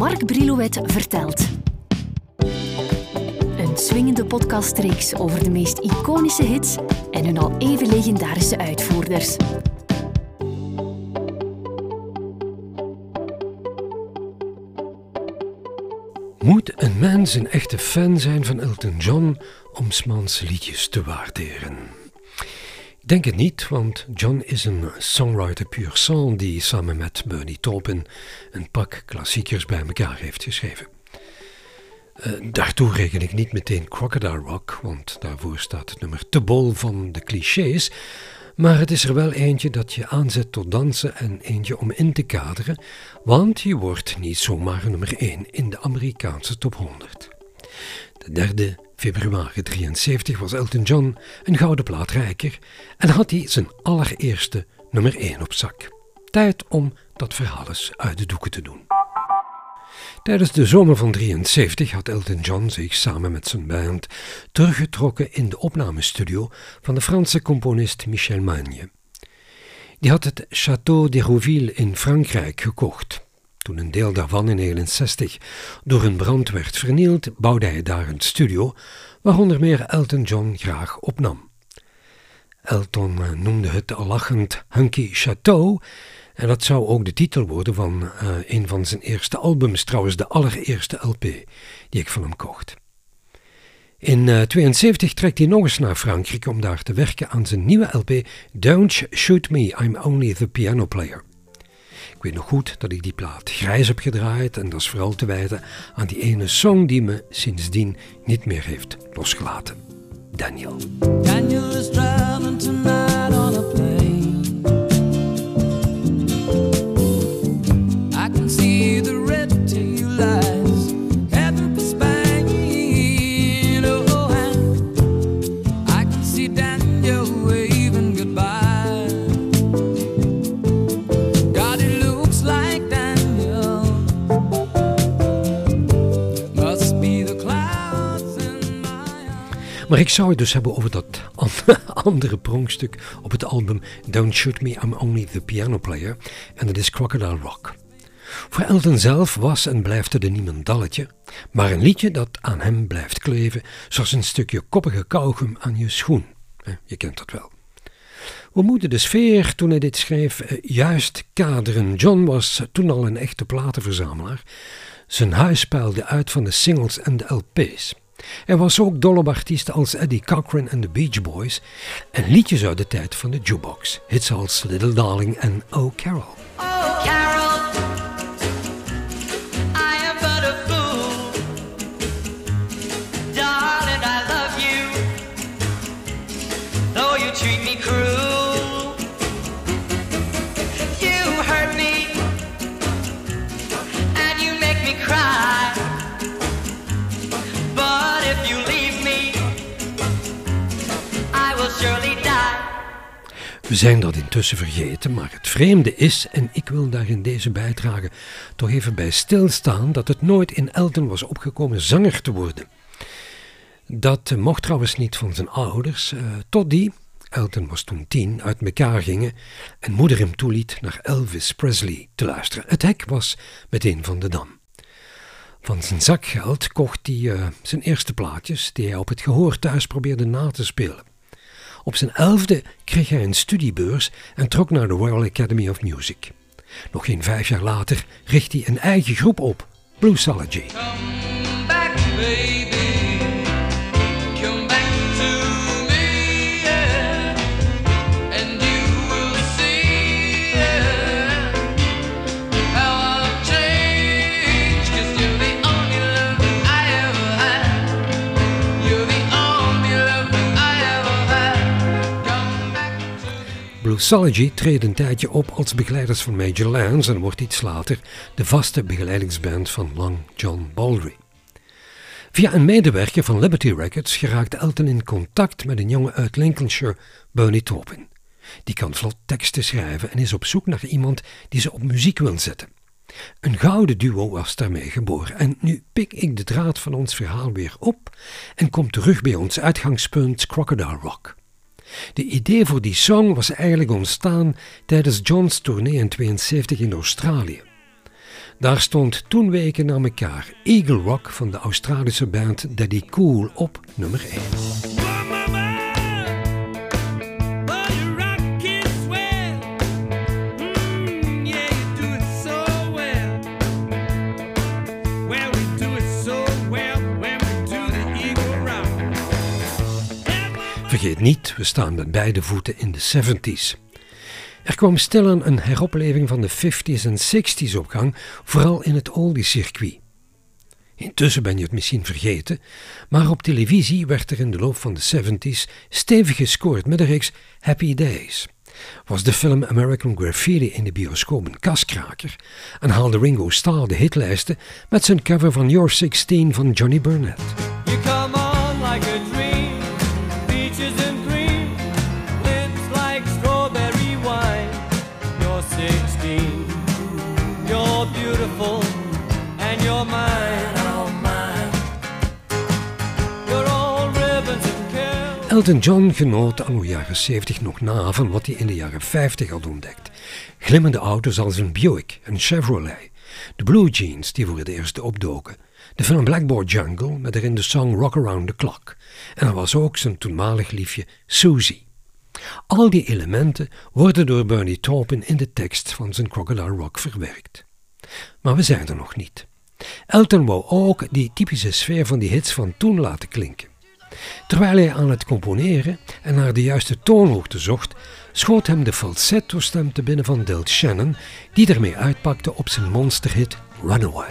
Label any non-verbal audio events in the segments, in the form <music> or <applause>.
Mark Brilouet vertelt. Een swingende podcastreeks over de meest iconische hits en hun al even legendarische uitvoerders. Moet een mens een echte fan zijn van Elton John om Smans liedjes te waarderen? Denk het niet, want John is een songwriter pur sang die samen met Bernie Taupin een pak klassiekers bij elkaar heeft geschreven. Uh, daartoe reken ik niet meteen Crocodile Rock, want daarvoor staat het nummer te bol van de clichés. Maar het is er wel eentje dat je aanzet tot dansen en eentje om in te kaderen, want je wordt niet zomaar nummer 1 in de Amerikaanse top 100. De derde februari 73 was Elton John een gouden plaat rijker en had hij zijn allereerste nummer 1 op zak. Tijd om dat verhaal eens uit de doeken te doen. Tijdens de zomer van 73 had Elton John zich samen met zijn band teruggetrokken in de opnamestudio van de Franse componist Michel Magne. Die had het Château d'Hérouville in Frankrijk gekocht. Toen een deel daarvan in 1961 door een brand werd vernield, bouwde hij daar een studio waar onder meer Elton John graag opnam. Elton noemde het lachend Hunky Château en dat zou ook de titel worden van uh, een van zijn eerste albums, trouwens de allereerste LP die ik van hem kocht. In 1972 uh, trekt hij nog eens naar Frankrijk om daar te werken aan zijn nieuwe LP Don't Shoot Me, I'm Only the Piano Player. Ik weet nog goed dat ik die plaat grijs heb gedraaid en dat is vooral te wijten aan die ene song die me sindsdien niet meer heeft losgelaten. Daniel. Daniel is driving tonight Maar ik zou het dus hebben over dat <laughs> andere pronkstuk op het album Don't Shoot Me, I'm Only the Piano Player. En dat is Crocodile Rock. Voor Elton zelf was en blijft het een niemendalletje, maar een liedje dat aan hem blijft kleven, zoals een stukje koppige kauwgum aan je schoen. Je kent dat wel. We moeten de sfeer toen hij dit schreef eh, juist kaderen. John was toen al een echte platenverzamelaar. Zijn huis peilde uit van de singles en de LP's. Er was ook dol op artiesten als Eddie Cochran en de Beach Boys en liedjes uit de tijd van de jukebox. Hits als Little Darling en Oh Carol. We zijn dat intussen vergeten, maar het vreemde is, en ik wil daar in deze bijdrage toch even bij stilstaan, dat het nooit in Elton was opgekomen zanger te worden. Dat mocht trouwens niet van zijn ouders, uh, tot die, Elton was toen tien, uit elkaar gingen en moeder hem toeliet naar Elvis Presley te luisteren. Het hek was meteen van de dam. Van zijn zakgeld kocht hij uh, zijn eerste plaatjes, die hij op het gehoor thuis probeerde na te spelen. Op zijn elfde kreeg hij een studiebeurs en trok naar de Royal Academy of Music. Nog geen vijf jaar later richt hij een eigen groep op, Bluesology. Bluesology treedt een tijdje op als begeleiders van Major Lance en wordt iets later de vaste begeleidingsband van Long John Baldry. Via een medewerker van Liberty Records geraakt Elton in contact met een jongen uit Lincolnshire, Bernie Taupin. Die kan vlot teksten schrijven en is op zoek naar iemand die ze op muziek wil zetten. Een gouden duo was daarmee geboren en nu pik ik de draad van ons verhaal weer op en kom terug bij ons uitgangspunt Crocodile Rock. De idee voor die song was eigenlijk ontstaan tijdens John's tournee in 72 in Australië. Daar stond toen weken na elkaar Eagle Rock van de Australische band Daddy Cool op nummer 1. Vergeet niet, we staan met beide voeten in de 70s. Er kwam stilaan een heropleving van de 50s en 60s op gang, vooral in het oldie-circuit. Intussen ben je het misschien vergeten, maar op televisie werd er in de loop van de 70s stevig gescoord met de reeks Happy Days. Was de film American Graffiti in de bioscoop een kaskraker en haalde Ringo Starr de hitlijsten met zijn cover van Your 16 van Johnny Burnett. Elton John genoot anno jaren 70 nog na van wat hij in de jaren 50 had ontdekt. Glimmende auto's als een Buick, een Chevrolet, de blue jeans die voor het eerst opdoken, de film Blackboard Jungle met erin de song Rock Around the Clock. En er was ook zijn toenmalig liefje Susie. Al die elementen worden door Bernie Taupin in de tekst van zijn Crocodile Rock verwerkt. Maar we zijn er nog niet. Elton wou ook die typische sfeer van die hits van toen laten klinken. Terwijl hij aan het componeren en naar de juiste toonhoogte zocht, schoot hem de falsetto-stem te binnen van Del Shannon, die ermee uitpakte op zijn monsterhit Runaway.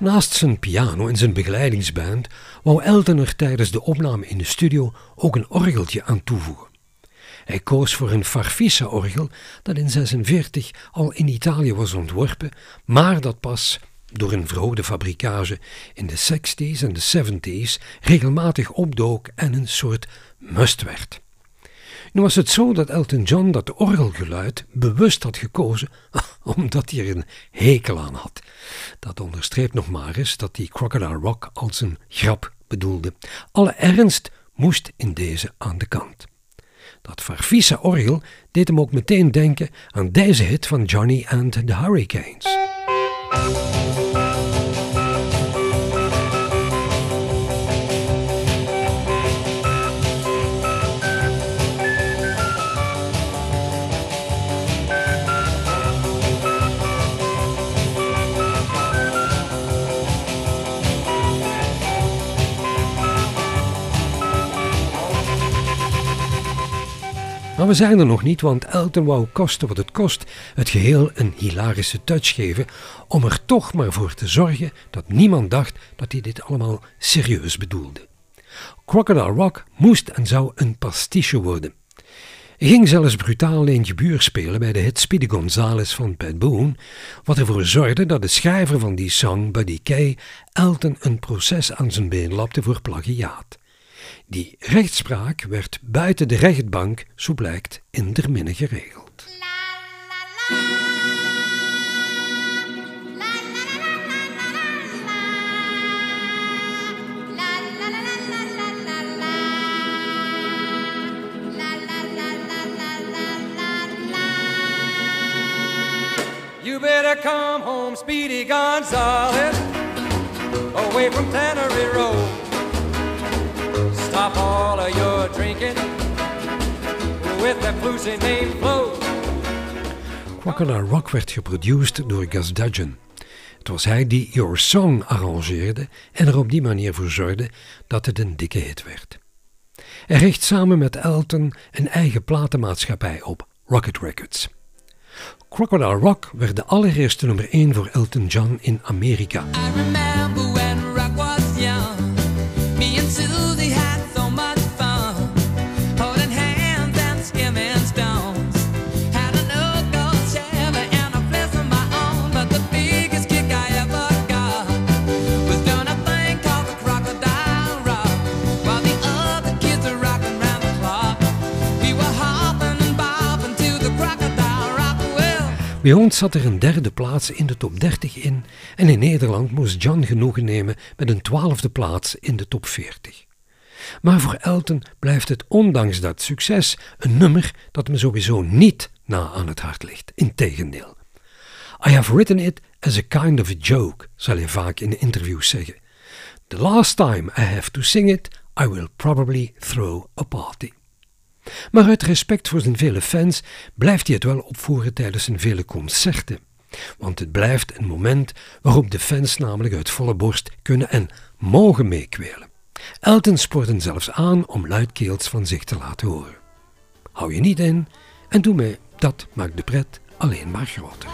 Naast zijn piano en zijn begeleidingsband wou Elton er tijdens de opname in de studio ook een orgeltje aan toevoegen. Hij koos voor een Farfisa-orgel dat in 46 al in Italië was ontworpen, maar dat pas door een verhoogde fabrikage in de 60s en de 70s regelmatig opdook en een soort must werd. Nu was het zo dat Elton John dat orgelgeluid bewust had gekozen <laughs> omdat hij er een hekel aan had. Dat onderstreept nog maar eens dat hij Crocodile Rock als een grap bedoelde. Alle ernst moest in deze aan de kant. Dat Farfisa-orgel deed hem ook meteen denken aan deze hit van Johnny and the Hurricanes. We zijn er nog niet, want Elton wou kosten wat het kost het geheel een hilarische touch geven om er toch maar voor te zorgen dat niemand dacht dat hij dit allemaal serieus bedoelde. Crocodile Rock moest en zou een pastiche worden. Hij ging zelfs brutaal eentje buur spelen bij de hit Speedy Gonzales van Pat Boone, wat ervoor zorgde dat de schrijver van die song, Buddy Kay, Elton een proces aan zijn been lapte voor plagiaat. Die rechtspraak werd buiten de rechtbank, zo blijkt, in der minne geregeld. You better come home, Speedy Gonzales, away from Tannery Road. Stop all of your drinking with that bluesy name. Crocodile Rock werd geproduceerd door Gus Dudgeon. Het was hij die Your Song arrangeerde en er op die manier voor zorgde dat het een dikke hit werd. Hij richt samen met Elton een eigen platenmaatschappij op, Rocket Records. Crocodile Rock werd de allereerste nummer 1 voor Elton John in Amerika. Bij ons zat er een derde plaats in de top 30 in en in Nederland moest John genoegen nemen met een twaalfde plaats in de top 40. Maar voor Elton blijft het ondanks dat succes een nummer dat me sowieso niet na aan het hart ligt. Integendeel. I have written it as a kind of a joke, zal hij vaak in interviews zeggen. The last time I have to sing it, I will probably throw a party. Maar uit respect voor zijn vele fans blijft hij het wel opvoeren tijdens zijn vele concerten. Want het blijft een moment waarop de fans namelijk uit volle borst kunnen en mogen meekwelen. Elton spoort hen zelfs aan om luidkeels van zich te laten horen. Hou je niet in en doe mee, dat maakt de pret alleen maar groter.